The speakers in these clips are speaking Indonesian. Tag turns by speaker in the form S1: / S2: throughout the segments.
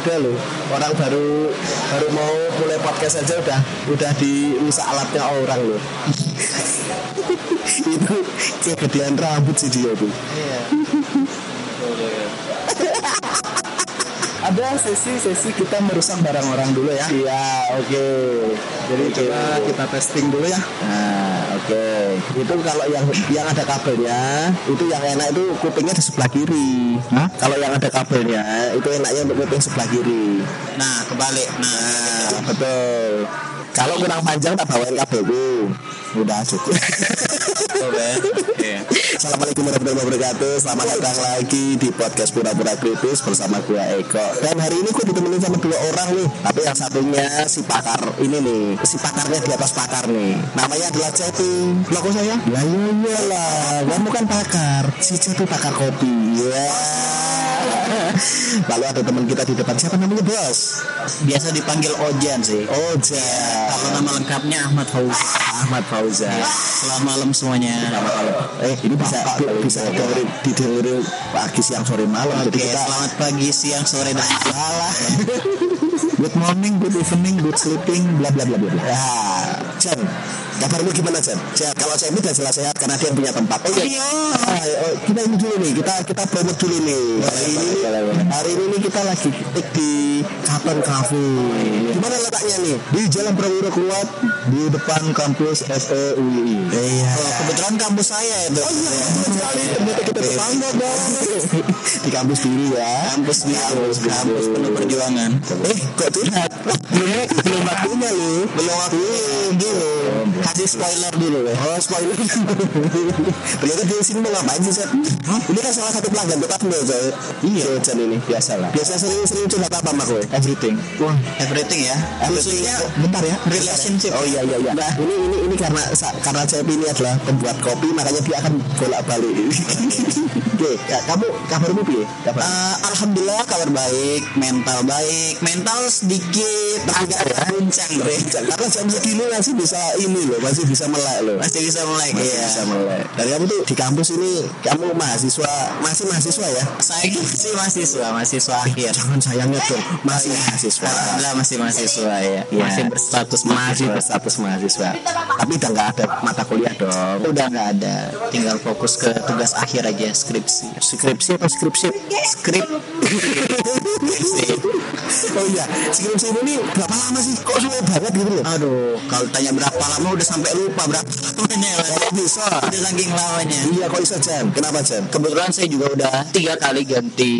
S1: ada loh orang baru baru mau mulai podcast aja udah udah dirusak alatnya orang loh itu kegedean rambut sih dia tuh
S2: Iya.
S1: ada sesi-sesi kita merusak barang orang dulu ya. Iya oke. Jadi coba kita testing dulu ya. Nah oke. Itu kalau yang yang ada kabelnya itu yang enak itu kupingnya di sebelah kiri.
S2: Hah?
S1: kalau yang ada kabelnya itu enaknya untuk kuping sebelah kiri.
S2: Nah, kebalik. Nah,
S1: nah betul. Kalau kurang panjang tak bawain kabelku udah cukup.
S2: Betul ya.
S1: Assalamualaikum warahmatullahi wabarakatuh. Selamat datang lagi di podcast Pura-Pura Kritis bersama gue Eko. Dan hari ini gue ditemenin sama dua orang nih. Tapi yang satunya si pakar ini nih. Si pakarnya di atas pakar nih. Namanya adalah Cepi Loh kok saya? Lah iya iya lah Kamu kan pakar Si Cepi pakar kopi Ya Lalu ada teman kita di depan Siapa namanya bos?
S2: Biasa dipanggil Ojan sih.
S1: Oja
S2: Kalau nama lengkapnya Ahmad Fauzan.
S1: Ahmad Fauzan
S2: Selamat malam semuanya.
S1: Selamat malam. Eh ini bisa bisa didengerin, didengerin pagi siang sore malam.
S2: Oke,
S1: kita
S2: selamat pagi, siang, sore, dan
S1: salah. good morning, good evening, good sleeping, bla bla bla bla. bla. Ya, Jan, kabarmu gimana Jan? Sehat. Kalau saya ini jelas sehat karena dia punya tempat. Oh iya. Ah, oh, kita ini dulu nih, kita kita promote dulu nih. Hari ini hari ini kita lagi ketik di Katon Cafe. Gimana letaknya nih? Di Jalan Prawiro Kuat di depan kampus SEUI. Iya.
S2: Oh, kebetulan kampus saya itu.
S1: Oh iya, sekali. Ternyata kita tetangga dong. Di kampus dulu ya.
S2: Kampus di kampus, kampus penuh perjuangan.
S1: Eh, kok curhat? Belum, belum waktunya lu. Belum waktunya. Belum. Kasih spoiler dulu ya. Oh, spoiler. Ternyata di sini mau ngapain sih, Seth? Ini kan salah satu pelanggan tetap lo, Coy. Iya. Jan ini, biasa lah. Biasa sering-sering curhat apa sama gue? Everything. Wah,
S2: Everything ya. Khususnya
S1: bentar ya.
S2: relationship.
S1: Oh iya iya iya. Nah, ini ini ini karena sa- karena Cepi ini adalah pembuat kopi makanya dia akan bolak-balik. Oke, ya, kamu kabarmu piye? Kabar?
S2: Eh, Alhamdulillah kabar baik, mental baik, mental sedikit agak guncang bre.
S1: karena jam segini masih bisa ini loh, masih bisa melek loh.
S2: Masih bisa mulai
S1: Masih
S2: ya.
S1: bisa melek. Dan kamu tuh di kampus ini kamu mahasiswa masih mahasiswa ya?
S2: Saya masih mahasiswa, mahasiswa akhir.
S1: Jangan sayangnya dong, masih mahasiswa.
S2: Alhamdulillah masih mahasiswa ya.
S1: Ya.
S2: Masih berstatus
S1: masih berstatus mahasiswa. Tapi udah nggak ada mata kuliah dong.
S2: Udah nggak ada, tinggal fokus ke tugas akhir aja skripsi.
S1: Skripsi atau skripsi?
S2: Skrip. skripsi.
S1: Oh iya, skripsi ini berapa lama sih? Kok sulit banget gitu loh?
S2: Aduh, kalau tanya berapa lama udah sampai lupa berapa lamanya.
S1: Kok bisa?
S2: Udah saking lamanya.
S1: Iya kok bisa Jan? Kenapa Jan?
S2: Kebetulan saya juga udah tiga kali ganti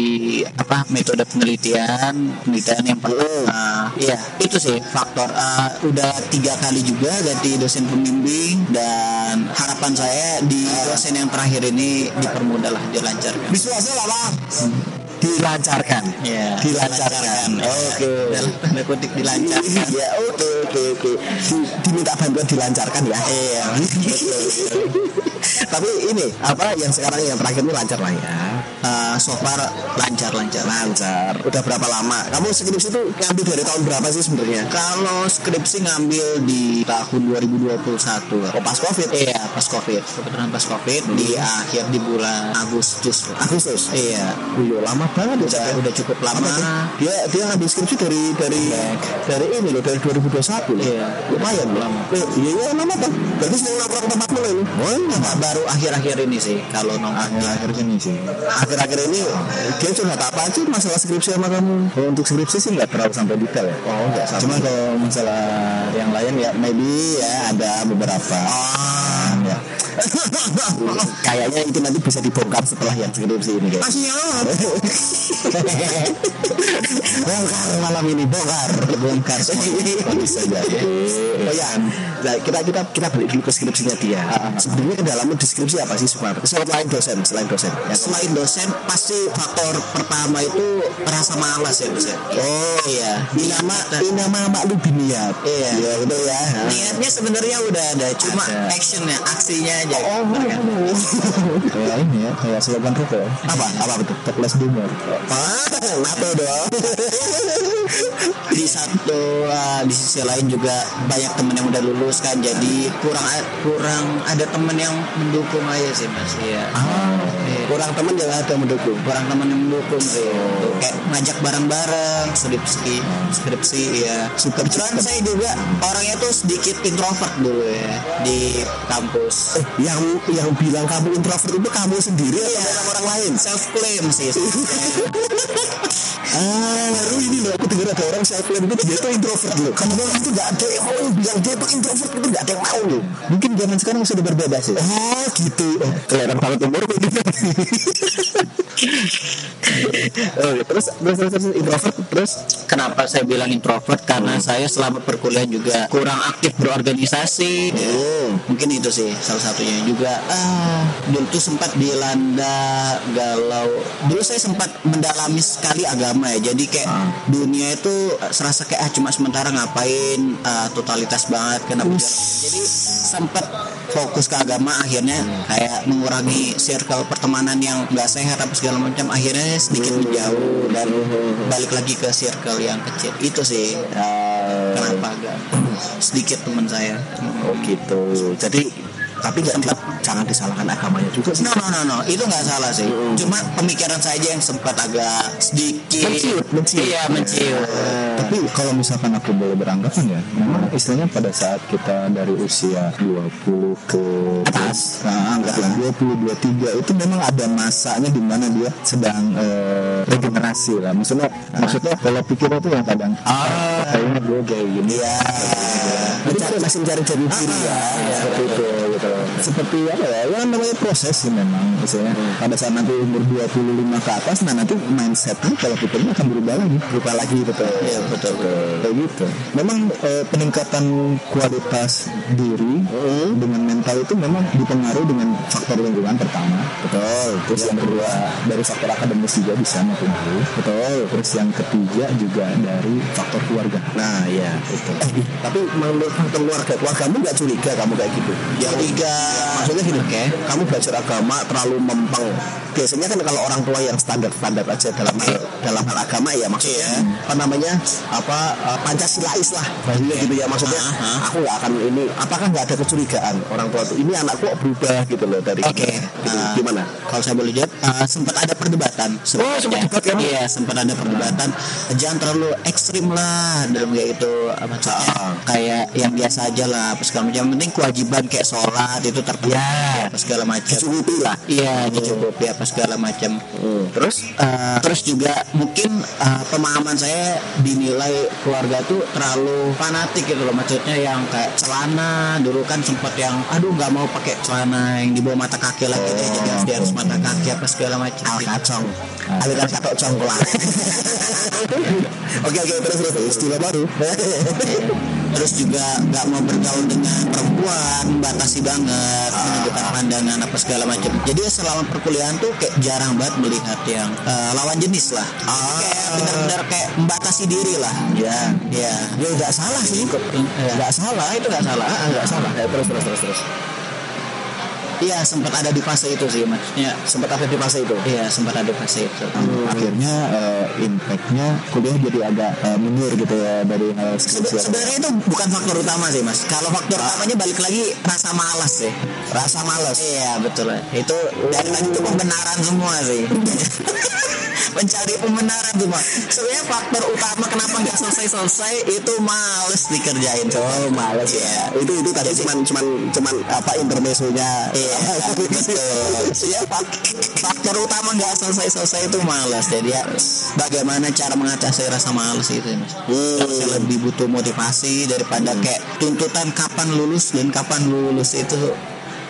S2: apa metode penelitian, penelitian yang pertama. Iya, itu sih faktor. Eh, udah tiga kali juga ganti dosen pembimbing dan harapan saya di dosen yang terakhir ini dipermudah lah, dilancarkan.
S1: Visualnya lama. Dilancarkan.
S2: Iya,
S1: Dilancarkan. Oke.
S2: Kutip dilancarkan.
S1: Ya oke oke oke. Di- diminta bantuan dilancarkan ya.
S2: Iya.
S1: Tapi ini apa yang sekarang yang terakhir ini lancar lah ya.
S2: Eh, so far lancar lancar.
S1: Lancar. Udah berapa lama? Kamu skripsi itu ngambil dari tahun berapa sih sebenarnya?
S2: Kalau skripsi ngambil di tahun 2021.
S1: Oh pas covid.
S2: Iya, pas Covid. Kebetulan pas Covid di akhir di bulan Agustus.
S1: Agustus.
S2: Iya.
S1: Wih, lama banget
S2: Udah,
S1: ya.
S2: udah cukup lama.
S1: Tuh? Dia dia ngambil skripsi dari dari dari ini loh dari 2021 loh.
S2: Iya.
S1: Lumayan loh.
S2: Lama.
S1: Iya iya lama tuh. Berarti sering nongkrong tempat lo ini. Oh,
S2: Apa, baru akhir-akhir ini sih kalau nongkrong.
S1: akhir ini sih. Akhir-akhir ini dia curhat apa aja masalah skripsi sama kamu? Oh, untuk skripsi sih nggak terlalu sampai detail ya. Oh, enggak sampai. Cuma kalau masalah yang lain ya maybe ya ada beberapa.
S2: Ah,
S1: ya. Kayaknya itu nanti bisa dibongkar setelah yang skripsi ini guys.
S2: Masih
S1: bongkar malam ini bongkar
S2: bongkar semua.
S1: Oh, bisa jadi oh ya nah, kita kita kita balik dulu ke skripsinya dia sebenarnya kedalaman deskripsi apa sih sebenarnya selain dosen selain dosen ya,
S2: Selain dosen pasti faktor pertama itu rasa malas ya dosen.
S1: oh
S2: Iya.
S1: inama inama maklu biniat
S2: Iya.
S1: ya betul ya
S2: Niatnya sebenarnya udah ada, cuma actionnya, aksinya aja.
S1: Oh, kayak ini ya, kayak slogan ruko. Apa? Apa betul? Toples humor. Ah, nato dong.
S2: di satu uh, di sisi lain juga banyak temen yang udah lulus kan jadi kurang kurang ada temen yang mendukung aja sih mas ya
S1: Ah, kurang teman yang ada mendukung.
S2: kurang temen yang mendukung sih Tuh, kayak ngajak bareng-bareng skripsi skripsi ya
S1: Super
S2: kebetulan saya juga orangnya tuh sedikit introvert dulu ya di kampus
S1: Eh, yang yang bilang kamu introvert itu kamu sendiri atau
S2: Iya.
S1: orang lain?
S2: self claim sih
S1: Ah, baru ini loh aku dengar ada orang self claim itu dia tuh introvert loh. Kamu bilang itu nggak ada yang mau bilang dia tuh introvert itu nggak ada yang mau loh. Mungkin zaman sekarang sudah berbeda sih. Oh gitu. Oh, kelihatan banget umur oh, terus terus terus, terus introvert terus
S2: Kenapa saya bilang introvert? Karena saya selama perkuliahan juga kurang aktif berorganisasi.
S1: Oh.
S2: Mungkin itu sih salah satunya juga. Ah, dulu tuh sempat dilanda galau. Dulu saya sempat mendalami sekali agama ya. Jadi kayak dunia itu eh, serasa kayak ah cuma sementara ngapain ah, totalitas banget kenapa Jadi sempat fokus ke agama akhirnya kayak mengurangi circle pertemanan yang nggak sehat apa segala macam akhirnya sedikit menjauh dan balik lagi ke circle yang kecil. Itu sih
S1: Ah,
S2: kenapa agak sedikit teman saya.
S1: Oh gitu. Jadi tapi nggak sempat jangan disalahkan agamanya juga sih.
S2: no no no no itu nggak salah sih cuma pemikiran saya aja yang sempat agak sedikit
S1: Menciut, menciut.
S2: iya menciut
S3: Tapi kalau misalkan aku boleh beranggapan ya, memang istilahnya pada saat kita dari usia 20 ke
S2: Atas.
S3: nah, anggap 20 23 itu memang ada masanya di mana dia sedang eh, regenerasi lah. Maksudnya maksudnya kalau pikirnya tuh yang kadang ah kayaknya gue kayak gini ya.
S1: Mencari masih mencari jati diri ya.
S3: Seperti itu gitu. Seperti apa ya? Ya namanya proses sih memang istilahnya. Pada saat nanti umur 25 ke atas nah nanti mindsetnya kalau pikirnya akan berubah lagi. Berubah lagi betul.
S2: Iya, betul, betul.
S3: Kayak gitu. Memang eh, peningkatan kualitas diri dengan mental itu memang dipengaruhi dengan faktor lingkungan pertama. Betul. Terus yang kedua dari faktor akademis juga bisa mempengaruhi. Betul. Terus yang ketiga juga dari faktor keluarga.
S1: Nah ya itu. Eh, tapi menurut faktor keluarga, keluargamu nggak curiga kamu kayak gitu?
S2: yang tiga
S1: Maksudnya gini, kamu belajar agama terlalu mempeng. Biasanya kan kalau orang tua yang standar-standar aja dalam hal, dalam hal agama ya maksudnya apa namanya apa eh, Pancasilais lah bahasanya gitu ya maksudnya aku nggak akan ini apakah nggak ada kecurigaan orang tua tuh ini anakku kok berubah gitu loh dari
S2: Oke.
S1: gitu.
S2: Ah.
S1: gimana?
S2: kalau saya boleh jawab uh, sempat ada perdebatan sebenarnya.
S1: sempat debat kan?
S2: iya sempat ada perdebatan jangan terlalu ekstrim lah dalam kayak itu apa maksudnya
S1: Ah.
S2: kayak yang biasa aja lah segala macam Yang penting kewajiban kayak sholat itu terpenuhi apa segala macam
S1: Dicukupi lah.
S2: iya dicukupi apa segala macam.
S1: Hmm.
S2: terus uh, terus juga mungkin uh, pemahaman saya dinilai keluarga tuh terlalu fanatik gitu loh. Maksudnya yang kayak celana dulu kan sempat yang aduh nggak mau pakai celana yang di bawah mata kaki lagi deh jadi harus di atas mata kaki apa segala macam
S1: Al kacong, katok congkolan. Oke oke terus terus. Istilah baru.
S2: Terus juga nggak mau bergaul dengan perempuan batasi banget menunjukkan pandangan apa segala macam jadi selama perkuliahan tuh kayak jarang banget melihat yang uh, lawan jenis lah kayak benar-benar kayak membatasi diri lah
S1: ya,
S2: ya
S1: ya nggak salah sih.
S2: Iya.
S1: Nggak salah itu nggak salah. Ah, nggak salah. Ya, terus terus terus terus.
S2: Iya sempat ada di fase itu sih maksudnya
S1: Sempat ada di fase itu.
S2: iya sempat ada di fase itu
S3: Akhirnya eh, impactnya kuliah jadi agak eh, mundur gitu ya dari hal skripsi.
S2: sebenarnya itu bukan faktor utama sih mas kalau faktor utamanya balik lagi rasa malas sih
S1: Rasa males.
S2: iya betul itu dari tadi itu pembenaran semua sih mencari pembenaran tuh mas sebenarnya faktor utama kenapa nggak selesai selesai itu males dikerjain
S1: Oh males ya. Itu itu tadi cuman cuman cuman apa intermezzonya.
S2: Iya. Ya, fak- faktor utama nggak selesai-selesai itu malas. Jadi ya, bagaimana cara mengatasi rasa malas itu, mas? Harusnya lebih butuh motivasi daripada kayak tuntutan kapan lulus dan kapan lulus itu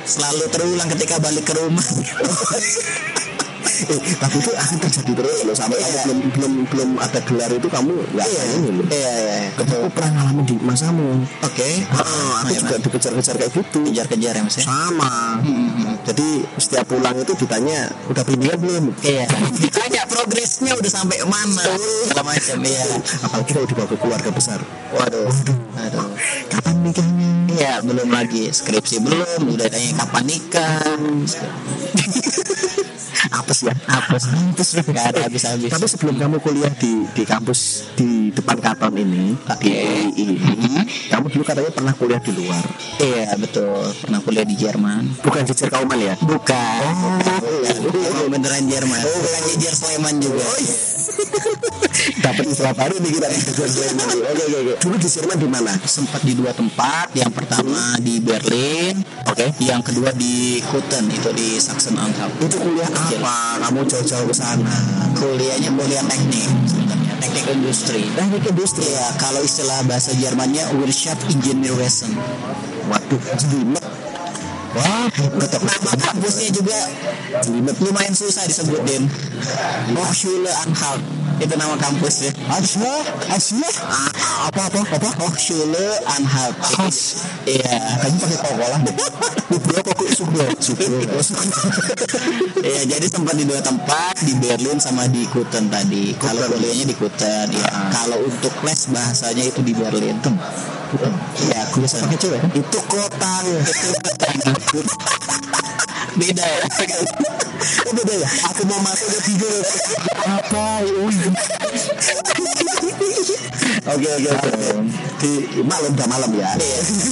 S2: selalu terulang ketika balik ke rumah.
S1: Eh, tapi itu akan terjadi terus loh sampai
S2: Iya.
S1: kamu belum belum belum ada gelar itu kamu nggak
S2: Iya, iya, iya. iya.
S1: Aku pernah ngalamin di masamu.
S2: Oke.
S1: Ah, aku
S2: Iya,
S1: juga
S2: Mas.
S1: dikejar-kejar kayak gitu.
S2: kejar-kejar ya mas ya.
S1: Sama. Jadi setiap pulang itu ditanya udah bimbingan belum?
S2: Iya. Ditanya progresnya udah sampai mana? Segala macam iya.
S1: Apalagi kalau dibawa ke keluarga besar.
S2: Waduh. Aduh.
S1: Kapan nikahnya?
S2: Iya, belum lagi skripsi belum, udah tanya kapan nikah.
S1: Apes ya
S2: Apes, apes nggak ada habis-habis.
S1: tapi sebelum kamu kuliah di di kampus di depan Katon ini di UI ini kamu dulu katanya pernah kuliah di luar
S2: Iya betul, pernah kuliah di Jerman.
S1: bukan di Cirkauman ya
S2: Bukan.
S1: Oh,
S2: Emang beneran Jerman. Bukan jejer Sleman juga.
S1: dapat istilah baru nih kita oke oke oke. Dulu di Jerman di mana?
S2: Sempat di dua tempat. Yang pertama di Berlin, oke. Yang kedua di Kuten, itu di Sachsen-Anhalt.
S1: itu kuliah apa? Kamu jauh-jauh ke sana?
S2: Kuliahnya kuliah teknik. Sebenarnya, teknik industri.
S1: teknik industri.
S2: Ya, kalau istilah bahasa Jermannya Wirtschaft Ingenieurwesen.
S1: waduh jelimet wah betul
S2: kampusnya juga
S1: jelimet
S2: lumayan susah disebutin. Hochschule Anhalt. Itu nama kampusnya.
S1: Asia Asia apa apa apa
S2: Hochschule Anhalt.
S1: Khas.
S2: Iya.
S1: kamu pakai kokolah deh Nugroho kok Sugro Sugro
S2: Iya, jadi sempat di dua tempat di Berlin sama di Kuten tadi. Kalau kuliahnya di Kuten, ya. Kalau untuk les bahasanya itu di Berlin.
S1: Cewek kan? itu kotang
S2: Beda ya.
S1: beda ya aku mau masuk ke tiga apa? Oke oke oke. Di malam udah malam ya.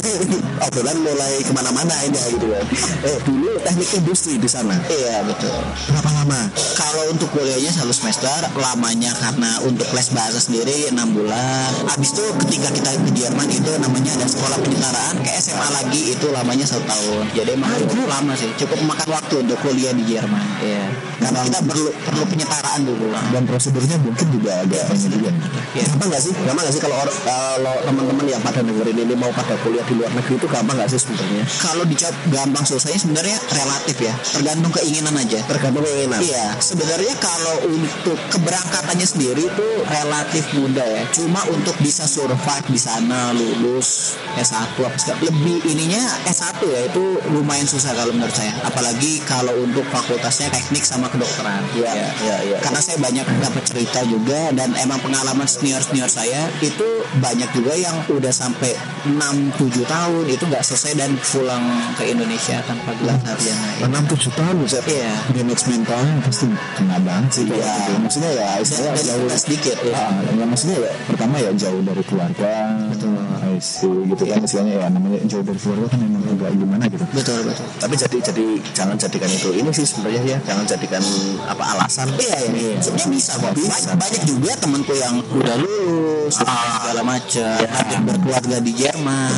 S1: Obrolan mulai ke mana-mana ini ya, gitu kan eh dulu teknik industri di sana.
S2: Iya, betul.
S1: berapa lama?
S2: Kalau untuk kuliahnya satu semester, lamanya karena untuk les bahasa sendiri enam bulan. Habis itu ketika kita ke Jerman itu namanya ada sekolah penyetaraan ke SMA lagi itu lamanya satu tahun. Jadi emang lama sih, cukup makan waktu untuk kuliah di Jerman. Iya. Karena kita perlu perlu penyetaraan dulu.
S1: dan prosedurnya mungkin juga agak ini juga
S2: Iya.
S1: gampang nggak sih gampang nggak sih kalau kalau teman-teman yang pada dengerin ini mau pada kuliah di luar negeri itu gampang nggak sih sebenarnya
S2: Kalau dijawab gampang susahnya sebenarnya relatif ya, tergantung keinginan aja.
S1: tergantung keinginan
S2: Iya, sebenarnya kalau untuk keberangkatannya sendiri itu relatif mudah ya. Cuma untuk bisa survive di sana lulus S1 apa segala lebih ininya S1 ya itu lumayan susah kalau menurut saya. Apalagi kalau untuk fakultasnya teknik sama kedokteran.
S1: Iya, iya, iya.
S2: Karena saya banyak dapat cerita juga dan emang pengalaman senior-senior saya itu banyak juga yang udah sampai 6 7 tahun itu nggak selesai dan pulang ke Indonesia tanpa gelar sarjana. Ya.
S1: enam tujuh tahun bisa
S2: Iya.
S1: damage mentalnya pasti kena banget sih
S2: Iya.
S1: iya maksudnya ya istilahnya jauh
S2: sedikit ya.
S1: Ah, ya maksudnya ya pertama ya jauh dari keluarga betul gitu kan istilahnya ya namanya jauh dari keluarga kan memang agak gimana gitu
S2: Betul betul.
S1: tapi jadi jadi jangan jadikan itu ini sih sebenarnya ya jangan jadikan apa alasan
S2: Iya iya. Sebenarnya bisa kok. Banyak, banyak juga temanku yang udah lulus segala macam. Ada yang berkeluarga di Jerman.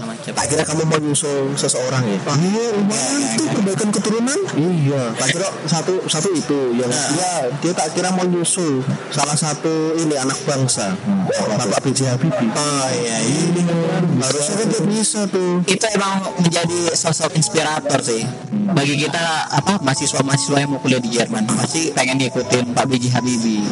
S2: Macam.
S1: tak kira kamu mau nyusul seseorang ya iya lumayan tuh kebaikan keturunan iya tak kira satu satu itu yang dia dia tak kira mau nyusul salah satu ini anak bangsa bapak B.J. Habibie
S2: Oh iya, iya.
S1: Harusnya kan dia bisa tuh
S2: Itu emang menjadi sosok inspirator sih. Bagi kita apa mahasiswa-mahasiswa yang mau kuliah di Jerman pasti pengen ngikutin Pak B.J. Habibie.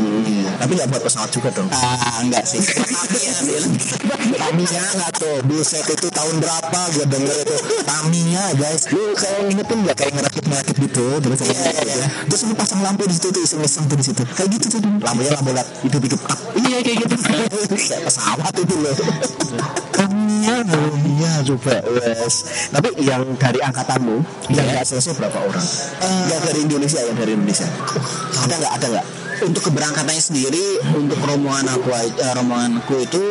S1: tapi nggak buat pesawat juga dong
S2: Ah enggak sih. Tamiya
S1: nggak tuh buset itu tahun berapa gue denger itu Tamiya guys lu kayak ngingetin nggak kayak ngerakit ngerakit gitu terus
S2: Iya, iya.
S1: terus lu pasang lampu di situ tuh iseng iseng tuh di situ kayak gitu tuh lampunya lampu lampu hidup hidup up
S2: Iya kayak gitu.
S1: kayak pesawat itu loh Tamiya coba wes. Tapi yang dari angkatanmu yang nggak selesai berapa orang? Yang dari Indonesia yang dari Indonesia. Ada nggak ada nggak?
S2: Untuk keberangkatannya sendiri untuk rombongan aku eh, rombonganku itu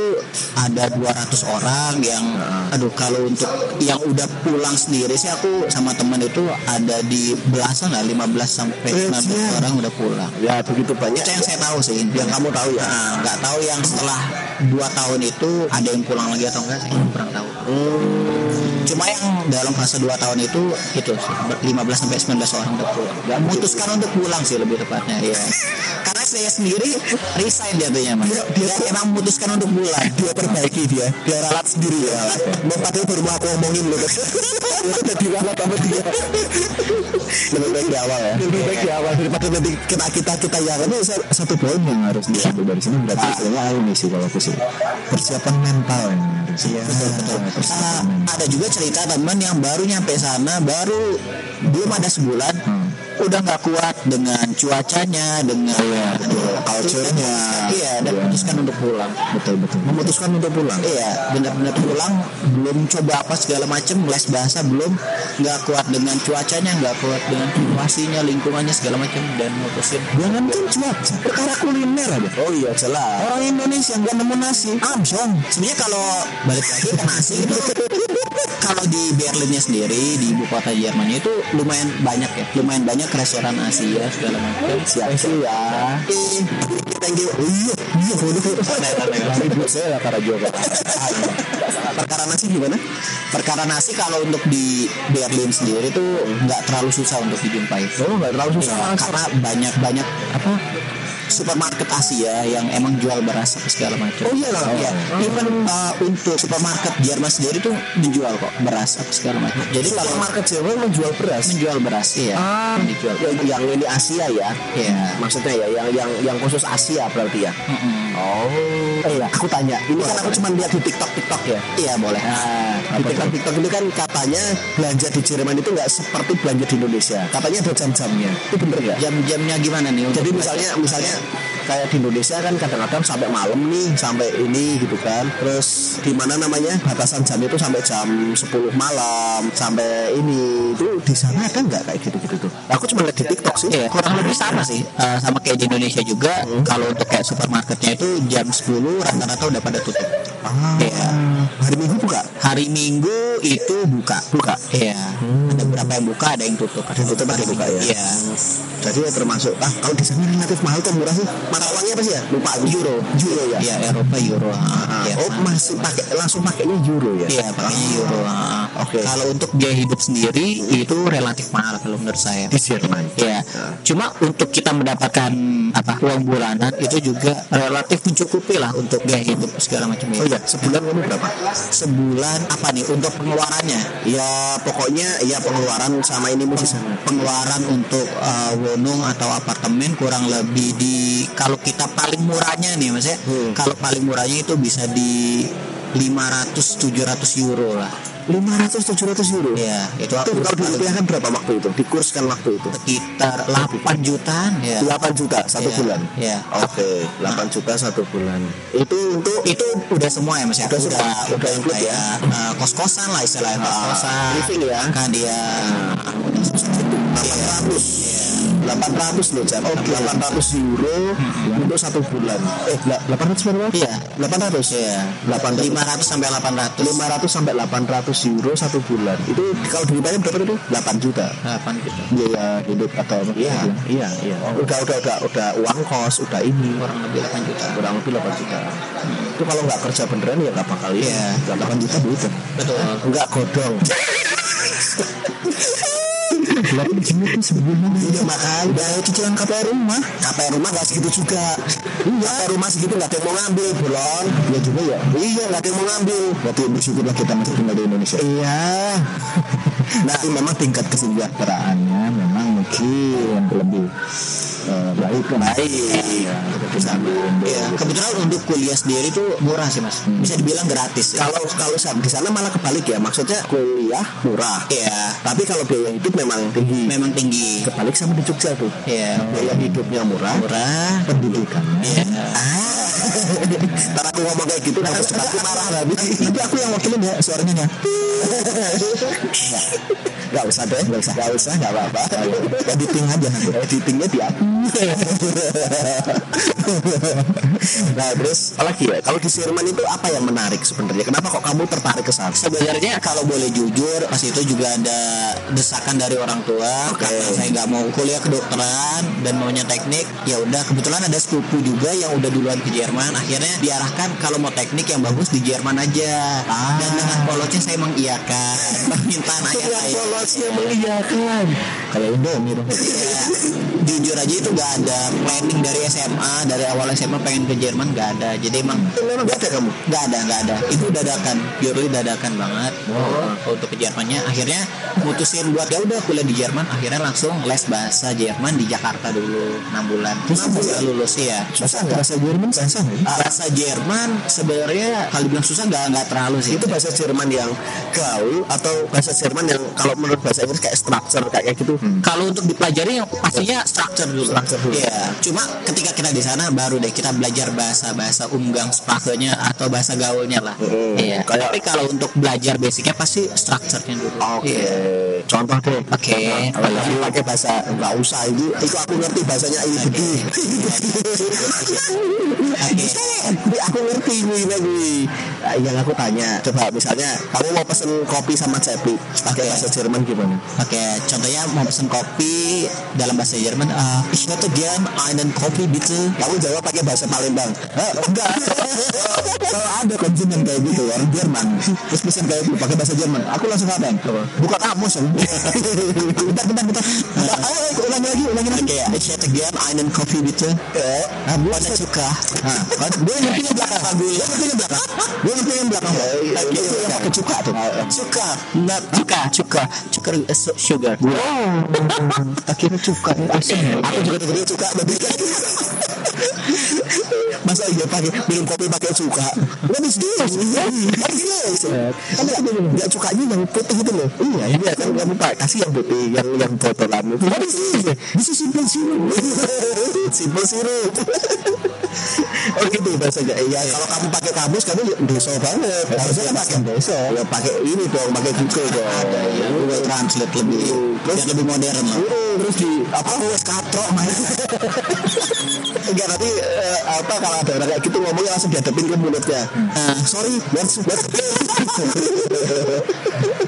S2: ada 200 orang yang aduh kalau untuk yang udah pulang sendiri sih aku sama teman itu ada di belasan lah 15 sampai 19
S1: Iya.
S2: orang udah pulang.
S1: Ya begitu banyak.
S2: Itu yang saya tahu sih
S1: yang kamu tahu ya?
S2: Nah, nggak tahu yang setelah dua tahun itu ada yang pulang lagi atau enggak saya kurang tahu. Cuma yang dalam fase dua tahun itu itu sih, 15 sampai 19 orang udah pulang. Memutuskan untuk pulang sih lebih tepatnya ya karena saya sendiri resign jatuhnya mas. Dia, emang memutuskan untuk pulang.
S1: Dia perbaiki dia. Dia ralat sendiri ya. Padahal baru mau aku ngomongin loh itu udah diralat sama dia. Lebih baik di awal ya. Lebih baik di awal daripada nanti kita kita kita yang itu satu poin yang harus diambil dari sini berarti istilahnya ini sih kalau aku sih. Persiapan mental yang harus. Iya.
S2: Ah, ada juga cerita teman yang baru nyampe sana baru belum ada sebulan udah nggak kuat dengan cuacanya dengan
S1: culture-nya.
S2: iya dan memutuskan untuk pulang.
S1: Betul betul. Memutuskan untuk pulang?
S2: Iya, benar-benar pulang belum coba apa segala macam les bahasa belum nggak kuat dengan cuacanya nggak kuat dengan situasinya lingkungannya segala macam dan mutusin
S1: jangan kan cuaca perkara kuliner aja.
S2: Oh iya jelas.
S1: Orang Indonesia nggak nemu nasi amsong.
S2: Sebenarnya kalau balik lagi ke nasi itu kalau di Berlinnya sendiri di ibu kota Jermannya itu lumayan banyak ya lumayan banyak restoran Asia segala macam.
S1: Siap sih ya thank you. Iya iya lari buat saya lah karena juga
S2: perkara nasi gimana? Perkara nasi kalau untuk di Berlin sendiri tuh nggak terlalu susah untuk dijumpai.
S1: Oh nggak terlalu susah.
S2: Ya, karena banyak banyak apa supermarket Asia yang emang jual beras apa segala macam.
S1: Oh, iya lah.
S2: Iya. Even uh, untuk supermarket Jerman sendiri tuh menjual kok beras apa segala macam. Jadi kalau
S1: market Jerman menjual beras
S2: menjual beras iya.
S1: Ah,
S2: dijual.
S1: yang, yang ini Asia ya
S2: Iya.
S1: maksudnya ya yang yang yang khusus Asia berarti ya
S2: Mm-mm.
S1: oh eh ya aku tanya ini kan aku cuma lihat di TikTok TikTok ya
S2: Iya boleh.
S1: Nah, di TikTok TikTok ini kan katanya belanja di Jerman itu nggak seperti belanja di Indonesia. Katanya ada jam-jamnya. Itu bener nggak?
S2: Jam-jamnya gimana nih?
S1: Jadi
S2: belanja?
S1: misalnya misalnya kayak di Indonesia kan kadang-kadang sampai malam nih sampai ini gitu kan. Terus di mana namanya batasan jam itu sampai jam 10 malam sampai ini itu di sana ada nggak kayak gitu-gitu tuh? Aku cuma lihat di TikTok sih.
S2: Iya, kurang lebih sama sih. Eh, sama kayak di Indonesia juga. Kalau untuk kayak supermarketnya itu jam 10 rata-rata udah pada tutup.
S1: Ah,
S2: Iya.
S1: hari Minggu buka.
S2: Hari Minggu itu buka.
S1: Buka.
S2: Iya. Ada beberapa yang buka, ada yang tutup. Ada
S1: yang tutup, ada yang buka ya.
S2: Iya.
S1: Jadi ya termasuk ah kalau di sana relatif mahal atau murah sih? Mata uangnya apa sih ya? Lupa. Euro. Euro ya.
S2: Iya, Eropa euro.
S1: Ah,
S2: Iya.
S1: oh masih pakai langsung pakainya euro ya?
S2: Iya, pakainya euro. Ah.
S1: Oke.
S2: Kalau untuk biaya hidup sendiri itu relatif mahal kalau menurut saya.
S1: Di Jerman.
S2: Iya. Cuma untuk kita mendapatkan apa uang bulanan itu juga relatif mencukupi lah untuk biaya hidup segala macam
S1: Oh iya, sebulan kamu berapa?
S2: Sebulan apa nih untuk pengeluarannya?
S1: Ya pokoknya ya pengeluaran sama ini mesti sama.
S2: pengeluaran untuk uh, wonung atau apartemen kurang lebih di kalau kita paling murahnya nih maksudnya
S1: Hmm.
S2: kalau paling murahnya itu bisa di 500 700 euro lah
S1: 500 700 euro.
S2: ya itu
S1: Itu
S2: aku
S1: kalau dirupiahkan berapa waktu itu? Dikurskan waktu itu?
S2: sekitar 8 jutaan ya
S1: 8 juta satu
S2: Iya,
S1: bulan.
S2: iya.
S1: Oke, 8 juta satu bulan. Itu untuk
S2: itu udah semua ya mas ya
S1: Udah
S2: udah
S1: semua,
S2: udah,
S1: udah include ya?
S2: uh, kos kosan lah istilahnya kos kosan
S1: Ah, living ya?
S2: kan dia
S1: 800 800 loh Jan 800 euro untuk satu bulan. Eh la- 800 berapa?
S2: iya
S1: 800
S2: iya.
S1: 800
S2: 500 sampai 800
S1: 500 sampai 800 euro satu bulan. Itu kalau dirupiahkan berapa itu? 8 juta.
S2: 8 gitu
S1: biaya hidup atau
S2: Iya,
S1: gitu. iya iya. Udah udah udah udah uang kos udah ini
S2: kurang lebih 8 juta.
S1: Kurang lebih 8 juta. Itu kalau nggak kerja beneran ya nggak bakal
S2: Iya.
S1: 8 juta duit.
S2: Betul.
S1: Nggak godong 8 juta sebulan iya makanya. cicilan KPR rumah. KPR rumah nggak segitu juga. Iya. KPR rumah segitu nggak ada yang mau ngambil belum. Iya juga ya. Iya nggak ada yang mau ngambil. Berarti bersyukurlah kita masih tinggal di Indonesia. Iya. Nah memang tingkat kesejahteraannya mungkin lebih eh, baik baik ya
S2: Iya, kebetulan untuk kuliah sendiri tuh murah sih mas. Bisa dibilang gratis. Ya.
S1: kalau kalau di sana malah kebalik ya maksudnya kuliah murah
S2: Iya,
S1: tapi kalau biaya hidup memang tinggi
S2: memang tinggi.
S1: kebalik sama di Jogja tuh
S2: Iya,
S1: biaya hidupnya murah
S2: murah.
S1: pendidikannya
S2: Iya.
S1: Ntar aku ngomong kayak gitu nanti cepat aku marah nanti nanti aku yang wakilin ya suaranya ya Gak usah deh, gak usah, gak usah, gak apa-apa. Editing aja nanti. Editingnya di aku. nah terus apalagi ya kalau di Jerman itu apa yang menarik sebenarnya kenapa kok kamu tertarik ke sana
S2: Sebenarnya kalau boleh jujur pas itu juga ada desakan dari orang tua
S1: Oke.
S2: karena saya nggak mau kuliah kedokteran dan maunya teknik ya udah kebetulan ada sepupu juga yang udah duluan ke Jerman akhirnya diarahkan kalau mau teknik yang bagus di Jerman aja.
S1: Ah.
S2: dan dengan polosnya saya mengiyakan. Permintaan ayah saya.
S1: polosnya mengiyakan kayak Indomie dong
S2: Ya, jujur aja itu nggak ada planning dari SMA dari awal SMA pengen ke Jerman nggak ada. Jadi emang
S1: memang gak ada kamu?
S2: Nggak ada nggak ada. Itu dadakan. Purely dadakan banget. Oh, untuk ke Jermannya. Akhirnya mutusin buat ya udah kuliah di Jerman. Akhirnya langsung les bahasa Jerman di Jakarta dulu. 6 bulan. Bisa lulus ya
S1: susah nggak? Bahasa Jerman susah nggak?
S2: Bahasa Jerman sebenarnya kalau bilang susah nggak nggak terlalu sih.
S1: Itu bahasa Jerman yang gaul atau bahasa Jerman yang kalau menurut bahasa Inggris kayak structure kayak gitu
S2: Kalau untuk dipelajari yang pastinya structure dulu.
S1: Structure dulu.
S2: Iya. Cuma ketika kita di sana baru deh kita belajar bahasa bahasa umgang sepakanya atau bahasa gaulnya lah.
S1: Hmm.
S2: Iya.
S1: Kayak-
S2: Tapi kalau untuk belajar basicnya pasti structure-nya dulu.
S1: Oke,
S2: Iya.
S1: contoh deh.
S2: Oke.
S1: Kalau lagi pakai bahasa nggak usah itu, itu aku ngerti bahasanya ini gede. Ini aku ngerti gue gue. Yang aku tanya, coba misalnya kamu mau pesen kopi sama cepi pakai
S2: Oke.
S1: bahasa Jerman gimana?
S2: Oke, contohnya mau pesen kopi dalam bahasa Jerman, eh, ich hätte gern einen Kopi bitte.
S1: Kamu jawab pakai bahasa Palembang. Hah, enggak. Kalau ada konsumen kayak gitu orang Jerman, terus pesen kayak gitu pakai bahasa Jerman, aku langsung apa? Buka kamus. ya. bentar, bentar, bentar. Ayo, ayo, ulangi lagi, ulangi lagi.
S2: Oke, ich hätte gern einen Kopi bitte.
S1: Eh, nah, gue
S2: Pada suka.
S1: Nah, gue ngerti yang belakang. Gue ngerti yang belakang. Gue ngerti yang belakang. Oke, yang pakai cuka tuh.
S2: Suka, not cuka, cuka, cuka eh, su- sugar.
S1: Akhirnya cuka. Aku juga dengerin cuka, tapi Masa iya pakai minum kopi pakai cuka? This? What is this? Kan nggak nggak cukanya yang putih itu loh. Iya, iya kan kamu pak kasih yang putih, yang yang botolan itu. This? This is simple syrup. simple syrup. Oh gitu bahasanya. Iya, kalau kamu pakai kamus kamu ya deso banget. Harusnya kan pakai deso. Ya pakai ini dong, pakai Google dong.
S2: Translate lebih, lebih modern lah.
S1: Uh, terus di apa? Wes katrok main enggak nanti eh, apa kalau ada orang kayak gitu ngomongnya langsung dihadapin ke mulutnya.
S2: Ah.
S1: sorry what's what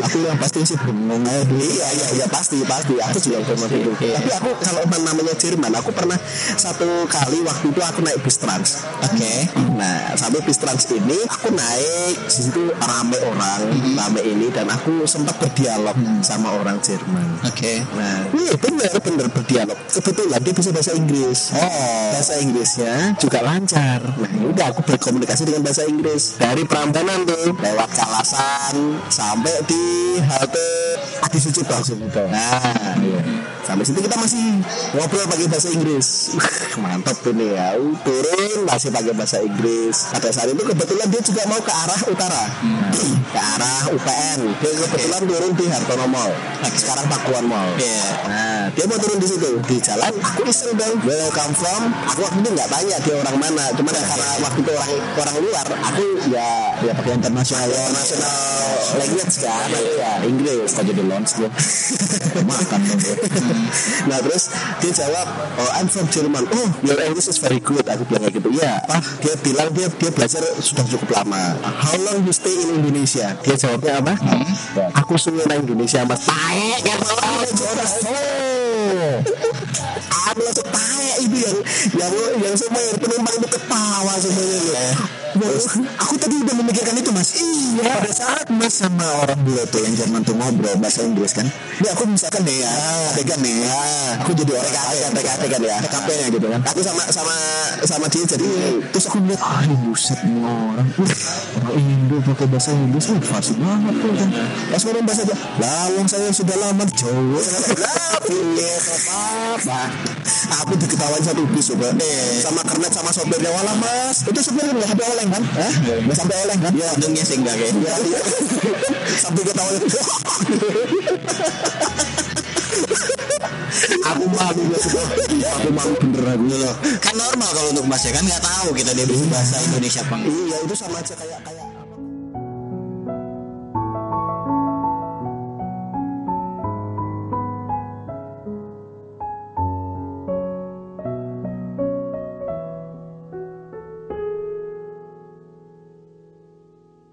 S1: aku yang pasti sih bengong aja dulu iya iya iya pasti pasti aku juga pernah gitu
S2: Iya.
S1: tapi aku kalau emang namanya Jerman aku pernah satu kali waktu itu aku naik bis trans
S2: Oke.
S1: Nah, sampai bis trans ini aku naik di situ rame orang, rame ini dan aku sempat berdialog sama orang Jerman.
S2: Oke.
S1: Nah, iya bener bener berdialog. Kebetulan dia bisa bahasa Inggris.
S2: Oh.
S1: Bahasa Inggrisnya juga lancar. Nah, ya udah aku berkomunikasi dengan bahasa Inggris dari Prambanan tuh lewat Kalasan sampai di hati Adi Sucipto. Nah, iya. Sampai situ kita masih ngobrol pakai bahasa Inggris. Mantap ini ya. Turun masih pakai bahasa Inggris. Pada saat itu kebetulan dia juga mau ke arah utara. ke arah UPN. Dia kebetulan turun di Hartono Mall. Sekarang Pakuan Mall.
S2: Iya.
S1: Nah, dia mau turun di situ. Di jalan aku iseng dong. Where you come from? Aku waktu itu nggak tanya dia orang mana. Cuma karena waktu itu orang orang luar, aku ya ya pakai internasional internasional language kan. Ya Inggris. Kok jadi launch gue. Makan dong gue. Nah terus dia jawab, oh I'm from Jerman. Oh your English is very good. Aku bilang kayak gitu. Ya. Dia bilang dia dia belajar sudah cukup lama. How long you stay in Indonesia? Dia jawabnya apa? Aku suka Indonesia mas. Taek kan Oh. Aku langsung taek itu yang yang yang semua yang penumpang itu ketawa semuanya. Wah, aku tadi udah memikirkan itu mas. Iya. Pada saat mas sama orang bule tuh yang Jerman tuh ngobrol bahasa Inggris kan. Ini aku misalkan nih ya, kan nih ya. Aku jadi orang kan, TKP kan ya. TKP nya gitu kan. Aku sama sama sama dia jadi terus aku lihat ah ini buset orang. Orang Indo pakai bahasa Inggris, uh, fasih banget tuh kan. Pas ngomong bahasa aja, lawang saya sudah lama di Apa? Aku diketawain satu bis coba. Sama kernet sama sopirnya wala mas. Itu sopirnya nggak sampai oleng kan? Hah? Nggak sampai oleng kan? Ya.
S2: Untungnya sih enggak kayaknya.
S1: Ya. Sampai ketawain. aku malu ya. Aku malu bener aku loh.
S2: Kan normal kalau untuk bahasa kan nggak tahu kita dia bisa bahasa Indonesia apa.
S1: Iya itu sama aja kayak kayak